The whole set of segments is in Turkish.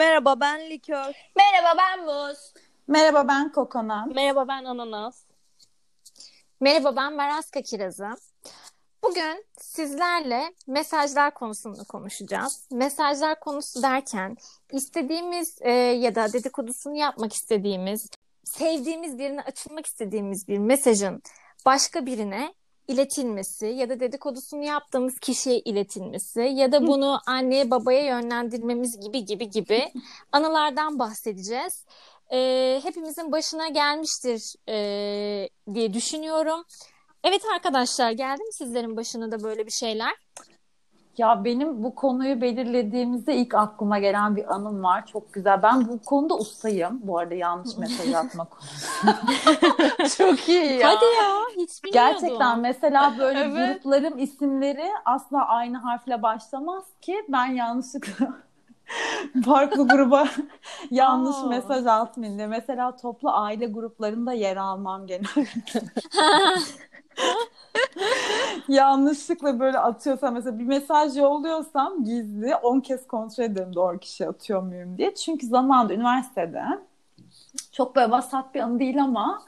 Merhaba ben Likör. Merhaba ben Muz. Merhaba ben Kokonat. Merhaba ben Ananas. Merhaba ben Maraska Kirazı. Bugün sizlerle mesajlar konusunu konuşacağız. Mesajlar konusu derken istediğimiz e, ya da dedikodusunu yapmak istediğimiz, sevdiğimiz birine açılmak istediğimiz bir mesajın başka birine iletilmesi ya da dedikodusunu yaptığımız kişiye iletilmesi ya da bunu anneye babaya yönlendirmemiz gibi gibi gibi anılardan bahsedeceğiz. E, hepimizin başına gelmiştir e, diye düşünüyorum. Evet arkadaşlar geldi mi sizlerin başına da böyle bir şeyler? Ya benim bu konuyu belirlediğimizde ilk aklıma gelen bir anım var. Çok güzel. Ben bu konuda ustayım. Bu arada yanlış mesaj atma konusunda. Çok iyi ya. Hadi ya hiç bilmiyordum. Gerçekten mesela böyle Evet. gruplarım isimleri asla aynı harfle başlamaz ki ben yanlışlıkla farklı gruba yanlış Aa. mesaj atmayayım diye. Mesela toplu aile gruplarında yer almam genelde. Yanlışlıkla böyle atıyorsam mesela bir mesaj yolluyorsam gizli 10 kez kontrol ederim doğru kişi atıyor muyum diye. Çünkü zamanında üniversitede çok böyle vasat bir anı değil ama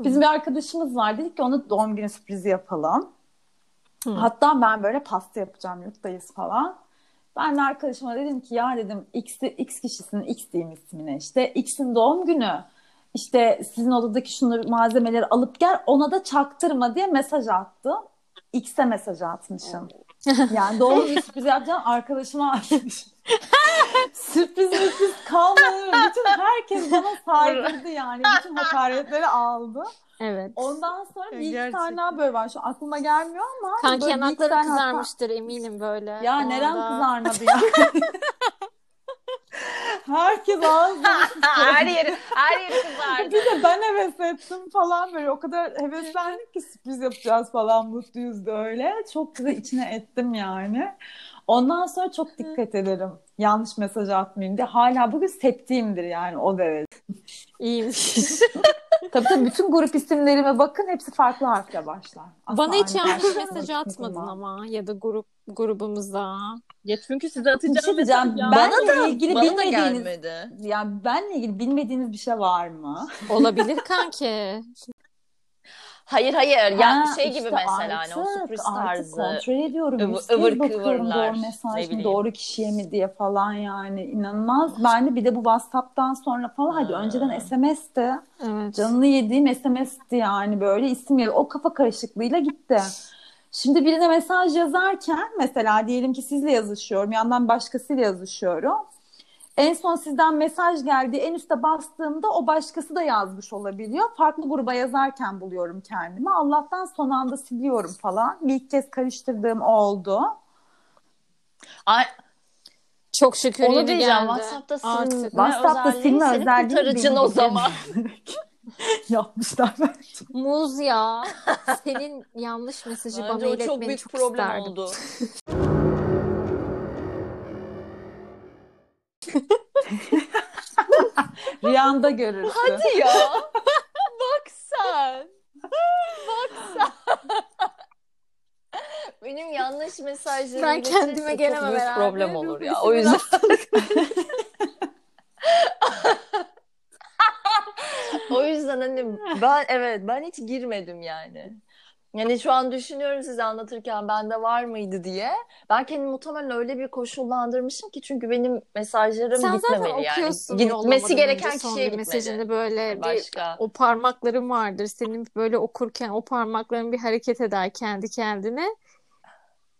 bizim bir arkadaşımız var. Dedik ki ona doğum günü sürprizi yapalım. Hı. Hatta ben böyle pasta yapacağım yurttayız falan. Ben de arkadaşıma dedim ki ya dedim X, X kişisinin X diyeyim ismine işte X'in doğum günü. İşte sizin odadaki şunları malzemeleri alıp gel ona da çaktırma diye mesaj attım. X'e mesaj atmışım. Yani doğum günü sürprizi yapacağım arkadaşıma atmışım. sürpriz sürpriz kalmadı. Bütün herkes bana saydırdı yani. Bütün hakaretleri aldı. Evet. Ondan sonra bir iki tane daha böyle var. Şu aklıma gelmiyor ama. Kanki bir yanakları tane hata- kızarmıştır eminim böyle. Ya O neren kızarmadı ya? Herkes ağzını her yeri her yeri kızardı. Bir de ben heves ettim falan böyle o kadar heveslendik ki sürpriz yapacağız falan mutluyuz da öyle. Çok güzel içine ettim yani. Ondan sonra çok dikkat ederim. Yanlış mesaj atmayayım diye. Hala bugün septiğimdir yani o derece. İyiymiş. Tabii tabii bütün grup isimlerime bakın hepsi farklı harfle başlar. Asla Bana hiç yanlış mesaj atmadın ama ya da grup grubumuza. Ya çünkü size atacağım Bir şey diyeceğim. mesaj ya. Benle ilgili Bana da bilmediğiniz gelmedi. yani benle ilgili bilmediğiniz bir şey var mı? Olabilir kanki. Hayır hayır. Ya Ha, şey gibi işte mesela hani o artık- sürpriz artık tarzı. kontrol ediyorum. kez ıvır bakıyorum kıvırlar, Doğru mesaj mı, doğru kişiye mi diye falan yani. inanılmaz. Ben de bir de bu WhatsApp'tan sonra falan hadi Ha. önceden SMS'ti. Evet. Canını yediğim SMS'ti yani böyle isim yeri. O kafa karışıklığıyla gitti. Şimdi birine mesaj yazarken mesela diyelim ki sizle yazışıyorum. Yandan başkasıyla yazışıyorum. En son sizden mesaj geldi. En üste bastığımda o başkası da yazmış olabiliyor. Farklı gruba yazarken buluyorum kendimi. Allah'tan son anda siliyorum falan. Bir iki kez karıştırdığım oldu. Ay, Çok şükür onu yeni diyeceğim. geldi. WhatsApp'ta silme. WhatsApp'ta silme senin özelliği kurtarıcın o zaman. Yapmışlar bence. Muz ya. Senin yanlış mesajı bana iletmeni çok büyük çok problem isterdim. oldu. Rüyanda görürsün. Hadi ya. Bak sen. Bak sen. Benim yanlış mesajlarım Ben kendime gelemem herhalde. problem olur ya. O yüzden o yüzden hani ben evet ben hiç girmedim yani. Yani şu an düşünüyorum size anlatırken bende var mıydı diye. Ben kendimi muhtemelen öyle bir koşullandırmışım ki çünkü benim mesajlarım Sen gitmemeli yani. Gitmesi gereken kişiye bir gitmeli. mesajını böyle bir Başka. o parmakların vardır. Senin böyle okurken o parmakların bir hareket eder kendi kendine.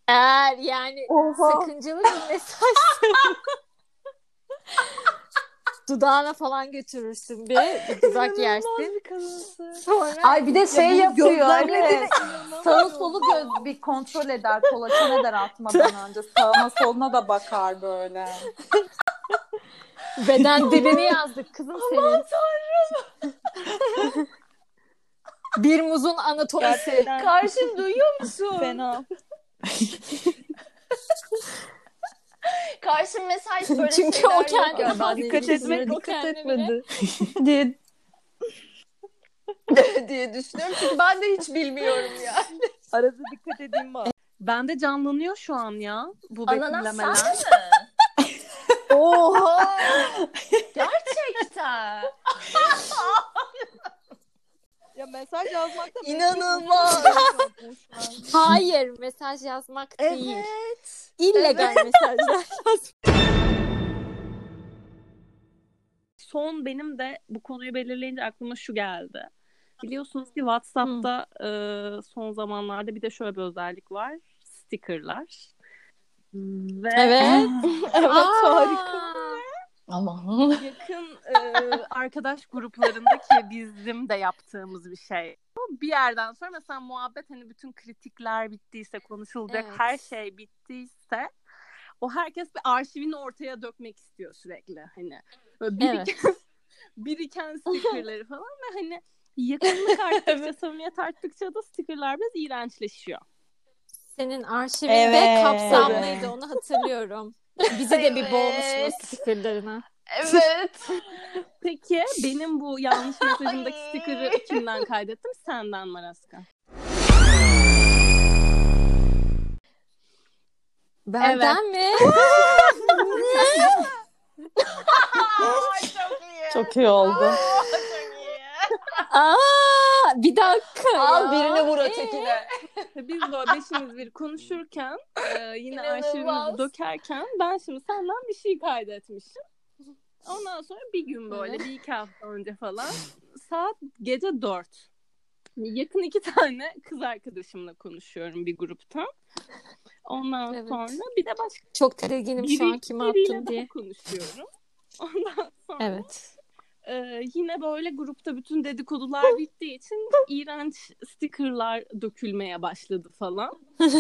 Eğer yani Oha. sakıncalı bir mesaj dudağına falan götürürsün bir, bir dudak yersin. bir. Sonra Ay bir de şey yapıyor. gözlemlediğini Evet. Sağı solu göz bir kontrol eder, kolaçan eder atmadan önce. Sağına soluna da bakar böyle. beden dilini yazdık kızım senin. Bir muzun anatomisi. Gerçekten Karşın duyuyor musun? fena. Karşın mesaj böyle Çünkü o yok kendine ya. Ben Dikkat de etmek Kendi dikkat etmedi. diye diye düşünüyorum. Çünkü ben de hiç bilmiyorum yani. arada dikkat edeyim bak. Bende canlanıyor şu an ya bu Ananas betimlemeler. sen mi? Oha! Gerçekten. Mesaj yazmak da İnanılmaz. Hayır, mesaj yazmak değil. Evet. İllegal mesajlar. Son benim de bu konuyu belirleyince aklıma şu geldi. Biliyorsunuz ki WhatsApp'ta e, son zamanlarda bir de şöyle bir özellik var. Stickerlar. Ve Evet. evet Aa! harika. Ama Yakın e, arkadaş gruplarındaki bizim de yaptığımız bir şey. Bir yerden sonra mesela muhabbet hani bütün kritikler bittiyse, konuşulacak Evet. her şey bittiyse o herkes bir arşivini ortaya dökmek istiyor sürekli hani. Böyle biriken, biriken stickerları falan ve hani yakınlık arttıkça, samimiyet arttıkça da stickerlar biraz iğrençleşiyor. Senin arşivinde Evet. kapsamlıydı onu hatırlıyorum. Bize de bir Evet. boğmuştu stickerlarını. evet. Peki benim bu yanlış mesajımdaki sticker'ı kimden kaydettim? Senden Maraska. Benden mi? Çok iyi. Çok iyi oldu. Aa, bir dakika Al ya. birini vur Ee? ötekine. Biz böyle beşimiz bir konuşurken e, yine İnanılmaz. arşivimizi dökerken ben şimdi senden bir şey kaydetmişim. Ondan sonra bir gün böyle bir iki hafta önce falan saat gece dört. Yakın iki tane kız arkadaşımla konuşuyorum bir gruptan. Ondan Evet. sonra bir de başka Çok tedirginim şu an kime daha diye. konuşuyorum. Ondan sonra Evet. Ee, yine böyle grupta bütün dedikodular bittiği için iğrenç stickerlar dökülmeye başladı falan.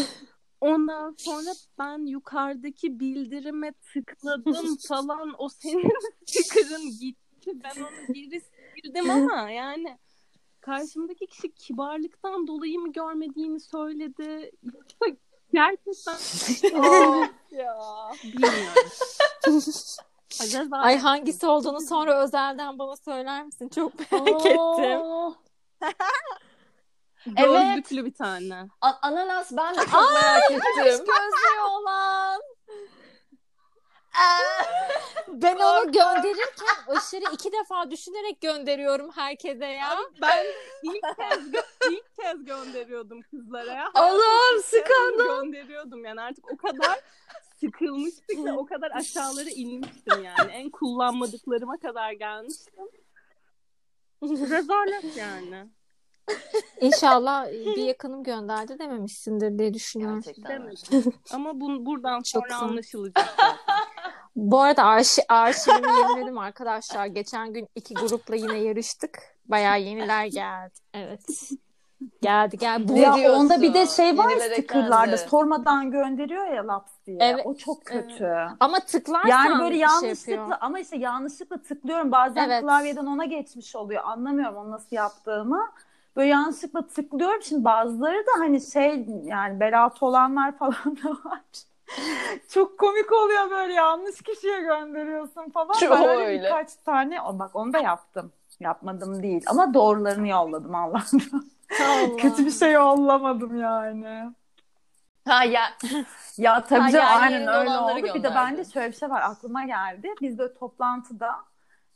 Ondan sonra ben yukarıdaki bildirime tıkladım falan. O senin sticker'ın gitti. Ben onu geri sildim ama yani karşımdaki kişi kibarlıktan dolayı mı görmediğini söyledi. Yoksa gerçekten ya bilmiyorum. Acaba Ay hangisi olduğunu sonra özelden bana söyler misin? Çok merak ettim. Evet. Gözlüklü bir tane. A- ananas ben de çok merak ettim. Gözlüğü olan. Ben onu gönderirken aşırı iki defa düşünerek gönderiyorum herkese ya. Ben ilk kez ilk kez gönderiyordum kızlara ya. Allah'ım skandal. Gönderiyordum yani artık o kadar sıkılmıştık ve o kadar aşağılara inmiştim yani. En kullanmadıklarıma kadar gelmiştim. Rezalet yani. İnşallah bir yakınım gönderdi dememişsindir diye düşünüyorum. Gerçekten. Ama bun, buradan Çok sonra ol. anlaşılacak. Bu arada arşi, arşivimi yeniledim arkadaşlar. Geçen gün iki grupla yine yarıştık. Bayağı yeniler geldi. Evet. Geldi geldi. Bu Ne ya diyorsun? onda bir de şey var Yeniler stickerlarda sormadan gönderiyor ya laps diye. Evet. O çok kötü. ama tıklarsan Yani böyle bir şey yanlışlıkla yapıyor. ama işte yanlışlıkla tıklıyorum. Bazen Evet. klavyeden ona geçmiş oluyor. Anlamıyorum onu nasıl yaptığımı. Böyle yanlışlıkla tıklıyorum. Şimdi bazıları da hani şey yani belaltı olanlar falan da var. Çok komik oluyor böyle yanlış kişiye gönderiyorsun falan. Çok ben öyle öyle. birkaç tane bak onu da yaptım. Yapmadım değil ama doğrularını yolladım Allah'tan. Allah. Kötü bir şey yollamadım yani. Ha ya Ya tabii Ha, canım yani aynen öyle oldu. Bir de bende şöyle bir şey var aklıma geldi. Biz böyle toplantıda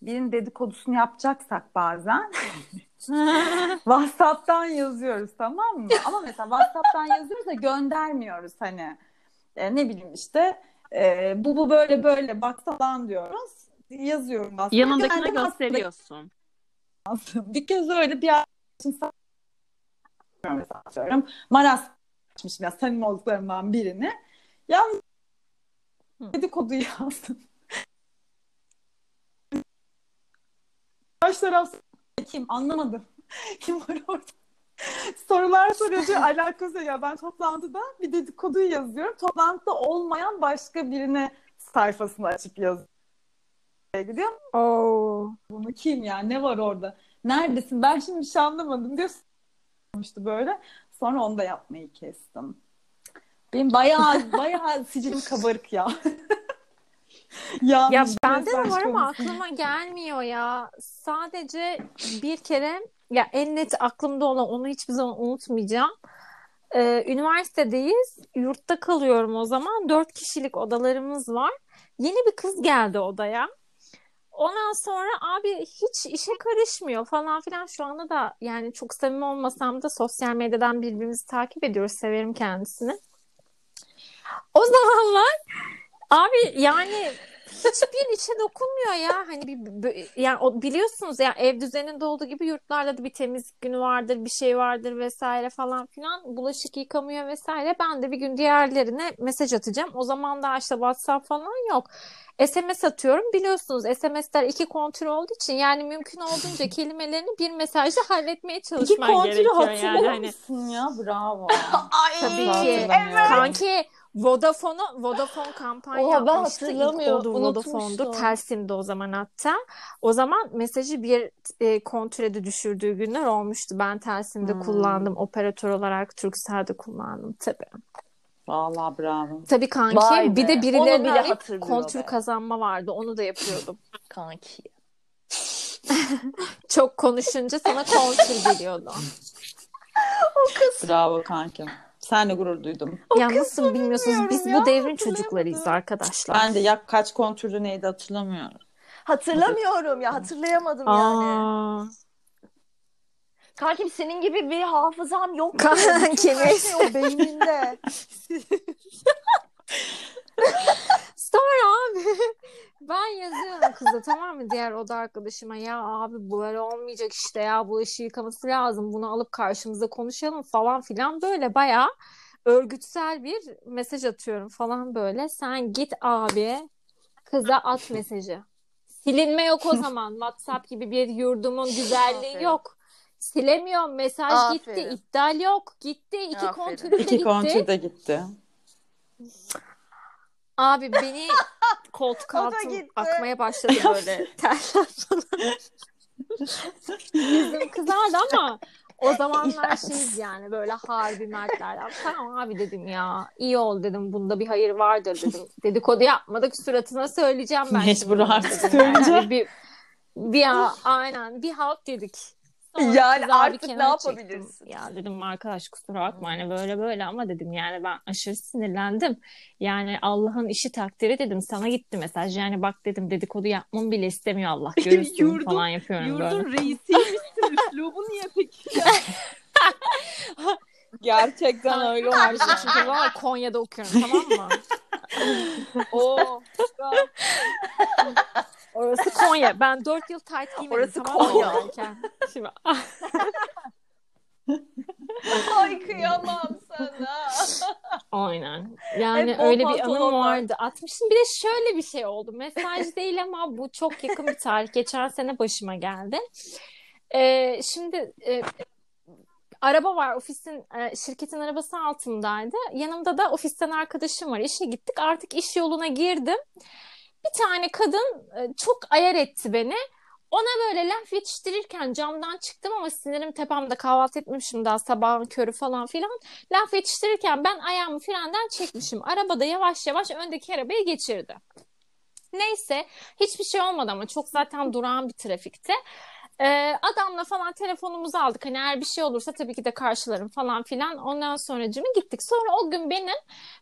birinin dedikodusunu yapacaksak bazen WhatsApp'tan yazıyoruz tamam mı? Ama mesela WhatsApp'tan yazıyoruz da göndermiyoruz hani. E, ne bileyim işte e, bu bu böyle böyle bak falan diyoruz. Yazıyorum WhatsApp'a. Yanındakine gösteriyorsun. bir kez öyle bir arkadaşım mesela atıyorum. Maras açmışım ya samimi olduklarımdan birini. Yalnız dedikodu yazdım. Baş taraf kim anlamadım. Kim var orada? Sorular soruyor diyor, alakası ya ben toplantıda bir dedikoduyu yazıyorum. Toplantıda olmayan başka birine sayfasını açıp yazıyorum. Gidiyor Oo. bunu kim ya? Ne var orada? Neredesin? Ben şimdi bir şey anlamadım diyor. Sormuştu böyle. Sonra onu da yapmayı kestim. Benim bayağı bayağı sicilim kabarık ya. Ya bende de var ama aklıma gelmiyor ya. Sadece bir kere ya en net aklımda olan onu hiçbir zaman unutmayacağım. Ee, üniversitedeyiz. Yurtta kalıyorum o zaman. Dört kişilik odalarımız var. Yeni bir kız geldi odaya. Ondan sonra abi hiç işe karışmıyor falan filan. Şu anda da yani çok samimi olmasam da sosyal medyadan birbirimizi takip ediyoruz. Severim kendisini. O zamanlar abi yani hiçbir işe dokunmuyor ya. Hani bir yani o biliyorsunuz ya ev düzeninde olduğu gibi yurtlarda da bir temizlik günü vardır, bir şey vardır vesaire falan filan. Bulaşık yıkamıyor vesaire. Ben de bir gün diğerlerine mesaj atacağım. O zaman da işte WhatsApp falan yok. SMS atıyorum. Biliyorsunuz SMS'ler iki kontür olduğu için yani mümkün olduğunca kelimelerini bir mesajda halletmeye çalışman gerekiyor. İki kontürü yani. Hani... musun ya? Bravo. Ay, Tabii ki. Evet. Kanki Vodafone'u Vodafone kampanya Oha, ben yapmıştı. İlk oldu Vodafone'du. Telsim'de o zaman hatta. O zaman mesajı bir e, kontrede düşürdüğü günler olmuştu. Ben Telsim'de hmm. kullandım. Operatör olarak Turkcell'de kullandım tabii. Vallahi bravo. Tabii kanki. Vay bir be. de birilerine arayıp kontür kazanma vardı. Onu da yapıyordum. kanki. Çok konuşunca sana kontür geliyordu. o kız. Bravo kankim. Senle gurur duydum. Ya nasıl bilmiyorsunuz biz ya. bu devrin çocuklarıyız arkadaşlar. Ben de ya kaç kontürlü neydi hatırlamıyorum. Hatırlamıyorum ya hatırlayamadım Aa. yani. Kankim senin gibi bir hafızam yok. Kankim. Her şey o beyninde. Sonra abi. Ben yazıyorum kıza tamam mı? Diğer oda arkadaşıma ya abi bu böyle olmayacak işte ya bu işi yıkaması lazım bunu alıp karşımıza konuşalım falan filan. Böyle bayağı örgütsel bir mesaj atıyorum falan böyle. Sen git abi kıza at mesajı. Silinme yok o zaman. WhatsApp gibi bir yurdumun güzelliği yok. Silemiyorum mesaj Aferin. gitti iptal yok. Gitti iki kontür de gitti iki kontür de gitti Abi beni koltuk altım akmaya başladı böyle terler falan. Yüzüm kızardı ama o zamanlar şeyiz yani böyle harbi mertlerden. Tamam abi dedim ya iyi ol dedim bunda bir hayır vardır dedim. Dedikodu yapmadık suratına söyleyeceğim ben. Mecbur artık söyleyeceğim. Yani bir, bir aynen bir halt dedik. Sonra yani artık ne yapabilirsin? Çektim. Ya dedim arkadaş kusura bakma hani böyle böyle ama dedim yani ben aşırı sinirlendim. Yani Allah'ın işi takdiri dedim sana gitti mesaj. Yani bak dedim dedikodu yapmamı bile istemiyor Allah. Görürsün yurdun, falan yapıyorum yurdun böyle. Yurdun reisiymişsin. Üslubu niye peki? Gerçekten öyle olmuş. Çünkü valla Konya'da okuyorum tamam mı? Oo. Orası Konya. Ben dört yıl tight giymedim. Orası tamam Konya. Şimdi... Ay kıyamam sana. Aynen. Yani Hep öyle bir anım vardı. Atmışım. Bir de şöyle bir şey oldu. Mesaj değil ama bu çok yakın bir tarih. Geçen sene başıma geldi. Ee, şimdi e, araba var ofisin e, şirketin arabası altındaydı. Yanımda da ofisten arkadaşım var. İşe gittik. Artık iş yoluna girdim bir tane kadın e, çok ayar etti beni. Ona böyle laf yetiştirirken camdan çıktım ama sinirim tepemde kahvaltı etmemişim daha sabahın körü falan filan. Laf yetiştirirken ben ayağımı frenden çekmişim. Arabada yavaş yavaş öndeki arabayı geçirdi. Neyse hiçbir şey olmadı ama çok zaten durağan bir trafikte. Ee, adamla falan telefonumuzu aldık. Hani eğer bir şey olursa tabii ki de karşılarım falan filan. Ondan sonra cimi gittik. Sonra o gün benim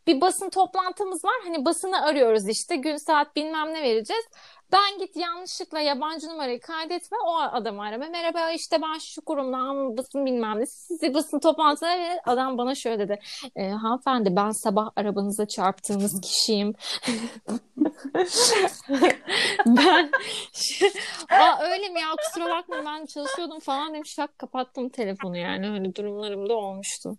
bir basın toplantımız var. Hani basını arıyoruz işte. Gün saat bilmem ne vereceğiz. Ben git yanlışlıkla yabancı numarayı kaydetme o adamı arama. Merhaba işte ben şu kurumdan basın bilmem ne. Sizi basın toplantısına adam bana şöyle dedi. E, hanımefendi ben sabah arabanıza çarptığınız kişiyim. ben Aa, öyle mi ya kusura bakma ben çalışıyordum falan demiş. Şak kapattım telefonu yani. Hani durumlarım da olmuştu.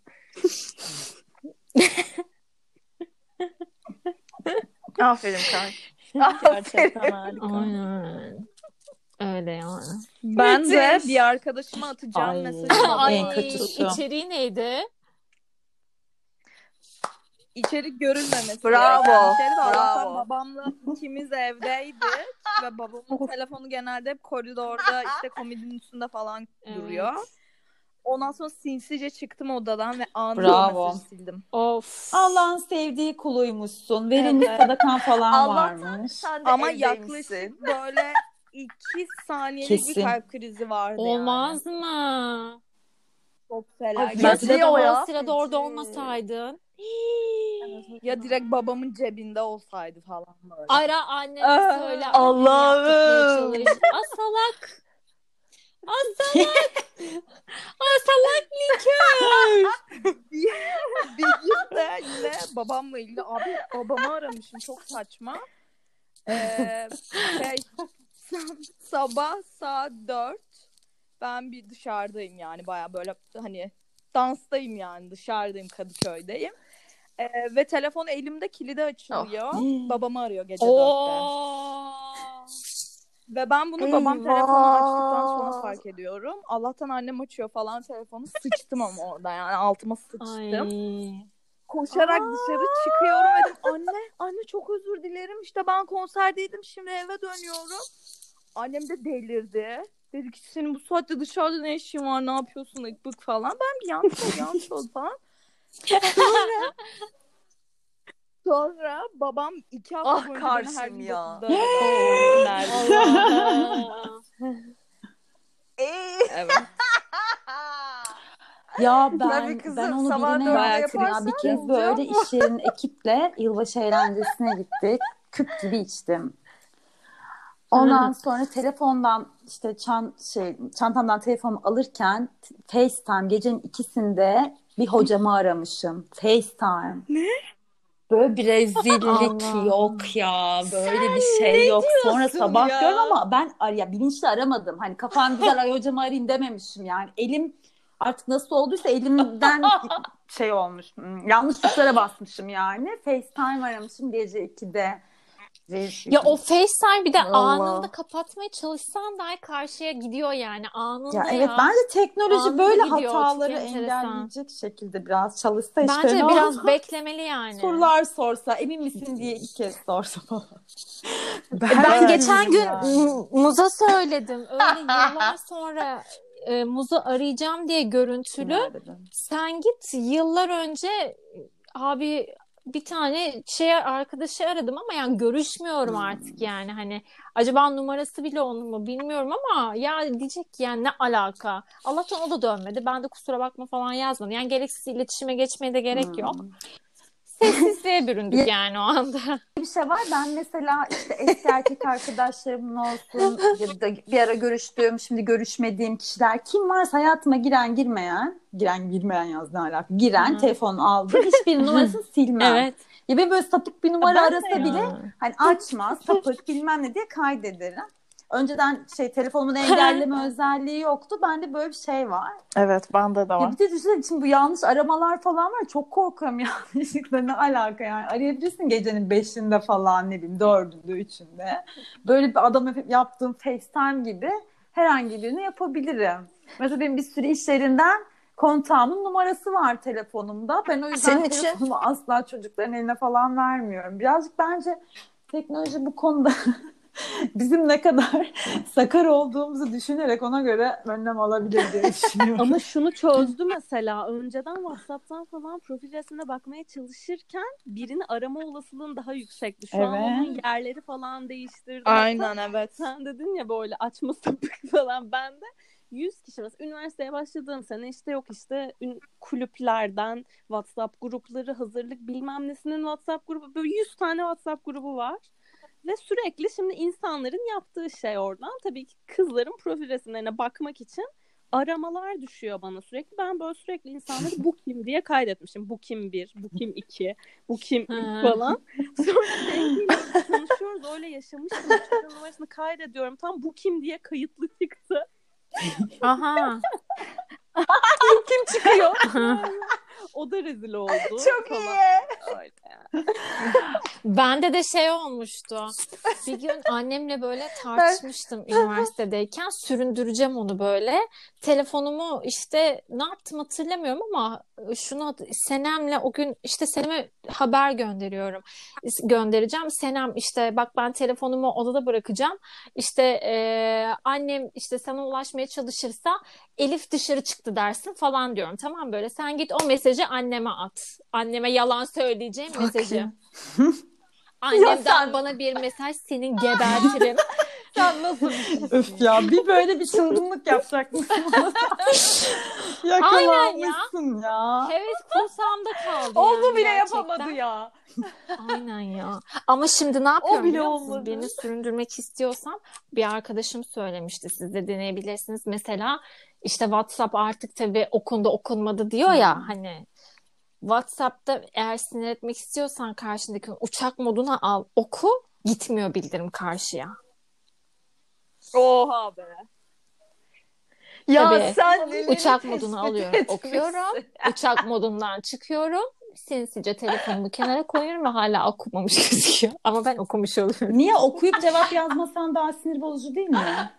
Aferin kanka. Gerçekten harika. Aynen. Öyle yani. Ben de bir arkadaşıma atacağım Ay. mesajı. Ay, en kötüsü. İçeriği neydi? İçerik görülmemesi. Bravo. Allah'tan babamla ikimiz evdeydik ve babamın telefonu genelde hep koridorda işte komodinin üstünde falan evet. duruyor. Ondan sonra sinsice çıktım odadan ve anında mesajı sildim. Of. Allah'ın sevdiği kuluymuşsun. Verilmiş evet. sadakan falan Allah'tan varmış. Sen de Ama yaklaşık böyle iki saniyelik Kesin. bir kalp krizi vardı Olmaz yani. mı? Çok felaket. Nasıl o ya? sırada orada olmasaydın. Ya direkt babamın cebinde olsaydı falan böyle. Ara annene söyle. Allah'ım. Aa salak. Aa salak. Salak likör. bir gün de yine babamla ilgili abi babamı aramışım çok saçma. Ee, şey sab- sabah saat 4 ben bir dışarıdayım yani baya böyle hani danstayım yani dışarıdayım Kadıköy'deyim. Ee, ve telefon elimde kilidi açılıyor. Babamı arıyor gece 4'te. Oo. Ve ben bunu babam Eyvah. telefonu açtıktan sonra fark ediyorum. Allah'tan annem açıyor falan telefonu. Sıçtım ama orada yani altıma sıçtım. Ay. Koşarak dışarı çıkıyorum dedim anne anne çok özür dilerim işte ben konserdeydim şimdi eve dönüyorum. Annem de delirdi. Dedi ki senin bu saatte dışarıda ne işin var ne yapıyorsun ık bık falan. Ben bir yanlış oldu falan. Sonra, sonra babam iki hafta Ah boyunca beni her karşım gün ya. Evet. Ya ben Tabii kızım, ben onu sabah birine yaptım ya. Bir kez böyle iş yerinin ekiple yılbaşı eğlencesine gittik. Küp gibi içtim. Ondan sonra telefondan işte çan, şey, çantamdan telefonu alırken FaceTime gecenin ikisinde bir hocamı aramışım. FaceTime. Ne? Böyle bir rezillik Allah. yok ya. Böyle bir şey yok. Sonra sabah ya? diyorum ama ben ya bilinçli aramadım. Hani kafam güzel ay hocamı arayayım dememişim yani. Elim artık nasıl olduysa elimden şey olmuş. hmm, Yanlış tuşlara basmışım yani. FaceTime aramışım gece 2'de. Ya o FaceTime bir de Allah. anında kapatmaya çalışsan dahi karşıya gidiyor yani anında Ya ya. evet bence teknoloji Anında böyle gidiyor, hataları engelleyecek şekilde biraz çalışsa işte Bence biraz olur? beklemeli yani. sorular sorsa emin misin diye iki kez sorsa falan. Ben Evet. geçen gün Ya. Muz'a söyledim. Öyle yıllar sonra e, Muz'u arayacağım diye görüntülü. Ne dedim? Sen git yıllar önce abi bir tane şey arkadaşı aradım ama yani görüşmüyorum Hmm. artık yani. Hani acaba numarası bile onun mu bilmiyorum ama ya diyecek ki yani ne alaka? Allah'tan o da dönmedi. Ben de kusura bakma falan yazmadım. Yani gereksiz iletişime geçmeye de gerek yok. Hmm. Sessizliğe büründük yani o anda bir şey var. Ben mesela işte eski erkek arkadaşlarımın olsun ya da bir ara görüştüğüm, şimdi görüşmediğim kişiler kim varsa hayatıma giren girmeyen, giren girmeyen yaz ne alaka? Giren Hı. telefon aldı. Hiçbir numarasını silmem. evet Ya benim böyle sapık bir numara Ben arasa bile hani açma, sapık bilmem ne diye kaydederim. Önceden şey telefonumun engelleme özelliği yoktu. Bende böyle bir şey var. Evet bende de Ya bir de düşünsene şimdi bu yanlış aramalar falan var. Çok korkuyorum yanlışlıkla ne alaka yani. Arayabilirsin gecenin beşinde falan ne bileyim dördünde üçünde. Böyle bir adam yaptığım FaceTime gibi herhangi birini yapabilirim. Mesela benim bir sürü iş yerinden kontağımın numarası var telefonumda. Ben o yüzden Senin için- telefonumu asla çocukların eline falan vermiyorum. Birazcık bence teknoloji bu konuda bizim ne kadar sakar olduğumuzu düşünerek ona göre önlem alabilir diye düşünüyorum. Ama şunu çözdü mesela. Önceden WhatsApp'tan falan profil resmine bakmaya çalışırken birini arama olasılığın daha yüksekti. Şu an Evet. onun yerleri falan değiştirdi. Aynen evet. Sen dedin ya böyle açma sapık falan. Ben de 100 kişi mesela üniversiteye başladığım sene işte yok işte ün- kulüplerden WhatsApp grupları hazırlık bilmem nesinin WhatsApp grubu böyle 100 tane WhatsApp grubu var. Ve sürekli şimdi insanların yaptığı şey oradan tabii ki kızların profil resimlerine bakmak için aramalar düşüyor bana sürekli. Ben böyle sürekli insanları bu kim diye kaydetmişim. Bu kim bir, bu kim iki, bu kim falan. Sonra sevgiliyle konuşuyoruz öyle yaşamıştım. Numarasını kaydediyorum. Tam bu kim diye kayıtlı çıktı. aha Kim çıkıyor? o da rezil oldu. Çok falan. iyi. Öyle. Bende de şey olmuştu. Bir gün annemle böyle tartışmıştım üniversitedeyken. Süründüreceğim onu böyle. Telefonumu işte ne yaptım hatırlamıyorum ama şunu Senem'le o gün işte Senem'e haber gönderiyorum. Göndereceğim. Senem işte bak ben telefonumu odada bırakacağım. İşte eee, annem işte sana ulaşmaya çalışırsa Elif dışarı çıktı dersin falan diyorum. Tamam böyle sen git o mesajı anneme at. Anneme yalan söyleyeceğim mesajı. Annemden bana bir mesaj senin gebertirim. Sen nasıl bir şeysin? Öf ya bir böyle bir çılgınlık yapacak mısın? Yakalanmışsın ya. Evet kursağımda kaldı Onu yani bile gerçekten. yapamadı ya. Aynen ya. Ama şimdi ne yapıyorum bile biliyor musunuz? olmadı. Beni süründürmek istiyorsam bir arkadaşım söylemişti. Siz de deneyebilirsiniz. Mesela işte WhatsApp artık tabii okundu okunmadı diyor ya hani WhatsApp'ta eğer sinir etmek istiyorsan karşındaki uçak moduna al oku gitmiyor bildirim karşıya. Oha be. Ya Tabii. sen Uçak modunu alıyorum, etmişsin? okuyorum. Uçak modundan çıkıyorum. Sinsice telefonumu kenara koyuyorum ve hala okumamış gözüküyor. Ama ben okumuş oluyorum. Niye okuyup cevap yazmasan daha sinir bozucu değil mi?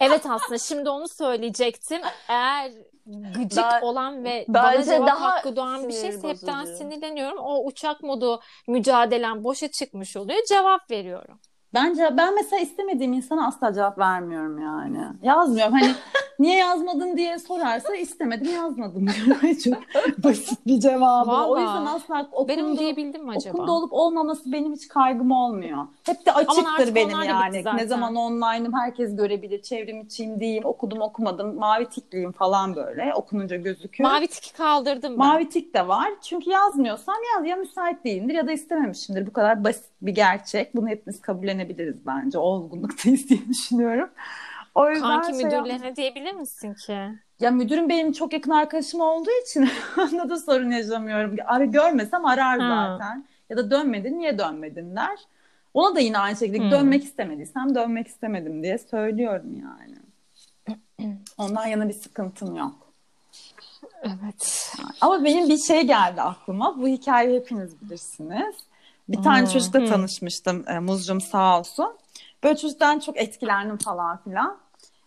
Evet aslında şimdi onu söyleyecektim. Eğer gıcık Ben- olan ve bana bence cevap daha hakkı doğan bir şeyse hepten sinirleniyorum. O uçak modu mücadelem boşa çıkmış oluyor. Cevap veriyorum. Bence ben mesela istemediğim insana asla cevap vermiyorum yani. Yazmıyorum. Hani niye yazmadın diye sorarsa istemedim yazmadım diyorum. Çok basit bir cevabı. O Vallahi. yüzden asla Ben onu okundu, diyebildim mi acaba? okundu olup olmaması benim hiç kaygım olmuyor. Hep de açıktır benim yani. Ne zaman online'ım herkes görebilir. Çevrim içiyim diyeyim. Okudum okumadım. Mavi tikliyim falan böyle. Okununca gözüküyor. Mavi tiki kaldırdım ben. Mavi tik de var. Çünkü yazmıyorsam yaz ya müsait değildir ya da istememişimdir. Bu kadar basit bir gerçek. Bunu hepimiz kabullenebiliriz bence. Olgunluktayız diye düşünüyorum. O yüzden Kanki şey müdürlerine diyebilir misin ki? ya müdürüm benim çok yakın arkadaşım olduğu için onda da sorun yaşamıyorum. Abi görmesem arar Ha. zaten. Ya da dönmedin niye dönmedin der. Ona da yine aynı şekilde Hmm. dönmek istemediysem dönmek istemedim diye söylüyorum yani. Ondan yana bir sıkıntım yok. Evet. Ama benim bir şey geldi aklıma. Bu hikayeyi hepiniz bilirsiniz. Bir tane Hmm. çocukla Hmm. tanışmıştım. E, Muzcum sağ olsun. Böyle çocuktan çok etkilendim falan filan.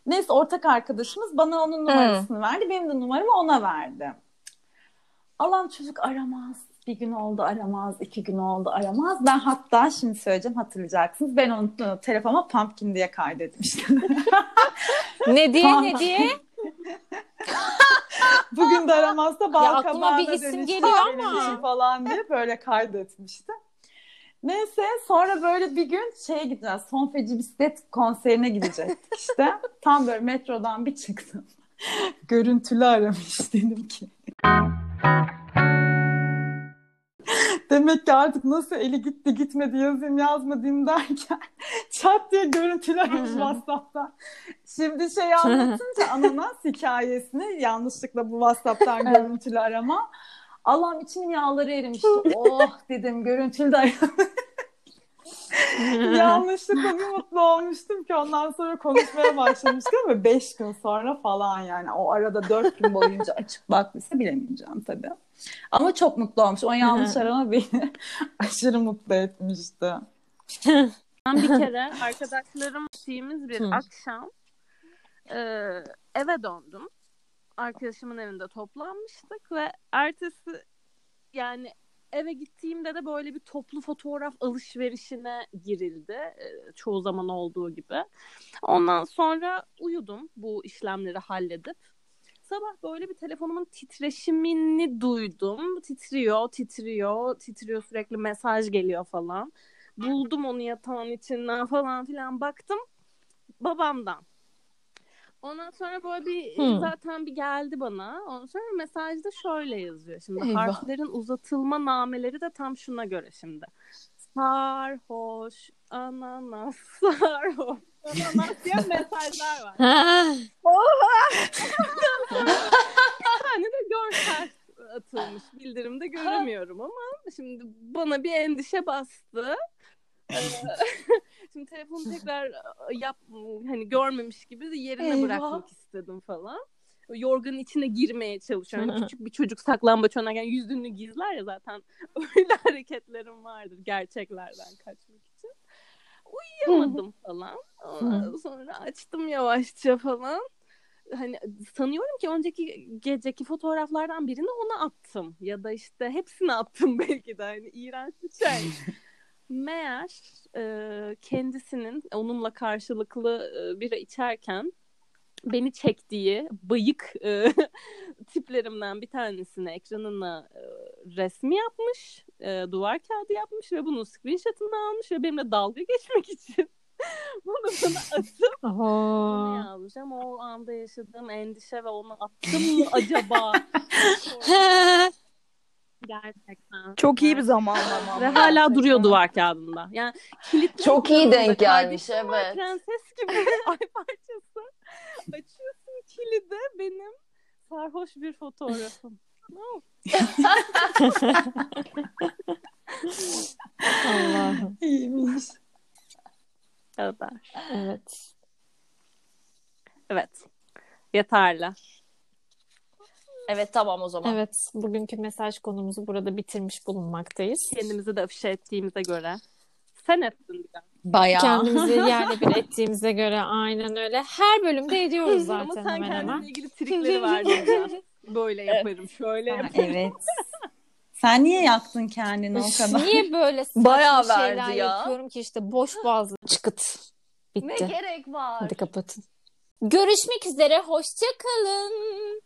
Neyse ortak arkadaşımız bana onun numarasını verdi. Benim de numaramı ona verdi. Allah'ım çocuk aramaz. Bir gün oldu aramaz, iki gün oldu aramaz. Ben hatta şimdi söyleyeceğim hatırlayacaksınız. Ben onun e, telefonuma Pumpkin diye kaydetmiştim. Ne diye Tamam. ne diye? Bugün de aramazsa bal Ya aklıma bir isim geliyor ama. falan diye böyle kaydetmiştim. Neyse sonra böyle bir gün şeye gideceğiz. Son Feci Bisiklet konserine gidecektik işte. Tam böyle metrodan bir çıktım. Görüntülü aramış dedim ki. Demek ki artık nasıl eli gitti gitmedi yazayım yazmadayım derken çat diye görüntülü aramış WhatsApp'tan. Şimdi şey anlatınca ananas hikayesini yanlışlıkla bu WhatsApp'tan görüntülü arama. Allah'ım içimin yağları erimişti. Oh dedim görüntülü de. Yanlışlıkla bir mutlu olmuştum ki ondan sonra konuşmaya başlamıştık ama beş gün sonra falan yani o arada dört gün boyunca açık baktıysa bilemeyeceğim tabii. Ama çok mutlu olmuş. O yanlış arama beni aşırı mutlu etmişti. Ben bir kere arkadaşlarım gittiğimiz bir akşam e, eve döndüm. Arkadaşımın evinde toplanmıştık ve ertesi yani eve gittiğimde de böyle bir toplu fotoğraf alışverişine girildi. e, çoğu zaman olduğu gibi. Ondan sonra uyudum bu işlemleri halledip. Sabah böyle bir telefonumun titreşimini duydum. Titriyor, titriyor, titriyor sürekli mesaj geliyor falan. Buldum onu yatağın içinden falan filan baktım. Babamdan. Ondan sonra böyle bir Hmm. zaten bir geldi bana. Ondan sonra mesajda şöyle yazıyor. Şimdi Eyvah. harflerin uzatılma nameleri de tam şuna göre şimdi. Sarhoş, ananas, sarhoş, ananas diye mesajlar var. Ha, Bir tane de görsel atılmış bildirimde göremiyorum ama şimdi bana bir endişe bastı. Şimdi telefonu tekrar yap hani görmemiş gibi yerine Eyvah. bırakmak istedim falan. Yorganın içine girmeye çalışıyorum. Hani küçük bir çocuk saklambaç oynarken yüzünü gizler ya zaten öyle hareketlerim vardır gerçeklerden kaçmak için. Uyuyamadım falan. Ondan sonra açtım yavaşça falan hani sanıyorum ki önceki geceki fotoğraflardan birini ona attım ya da işte hepsini attım belki de hani iğrenç bir şey. Meğer e, kendisinin onunla karşılıklı e, bira içerken beni çektiği bıyık e, tiplerimden bir tanesini ekranına e, resmi yapmış, e, duvar kağıdı yapmış ve bunun screenshot'ını almış ve benimle dalga geçmek için Bunu bana atıp Oho. yazmış ama o anda yaşadığım endişe ve onu attım mı acaba? Gerçekten. Çok iyi bir zamanlama. Ve hala duruyor duvar kağıdında. Yani kilitli Çok iyi denk gelmiş, evet. Prenses gibi ay parçası. Açıyorsun kilidi benim sarhoş bir fotoğrafım. Allah'ım. İyiymiş. kadar. Evet. Evet. Yeterli. Evet tamam o zaman. Evet. Bugünkü mesaj konumuzu burada bitirmiş bulunmaktayız. Kendimizi de afişe ettiğimize göre. Sen ettin biraz. Bayağı. Kendimizi yerle bir ettiğimize göre aynen öyle. Her bölümde ediyoruz Ama zaten sen hemen kendinle hemen. ilgili trikleri verdin biraz. Böyle yaparım, şöyle Ha, yaparım. evet. Sen niye yaktın kendini o kadar? Niye böyle saçma Bayağı şeyler verdi ya. yapıyorum ki işte boş boğazlı çıkıt. Ne Bitti. gerek var? Hadi kapatın. Görüşmek üzere. Hoşça kalın.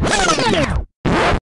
Yeah.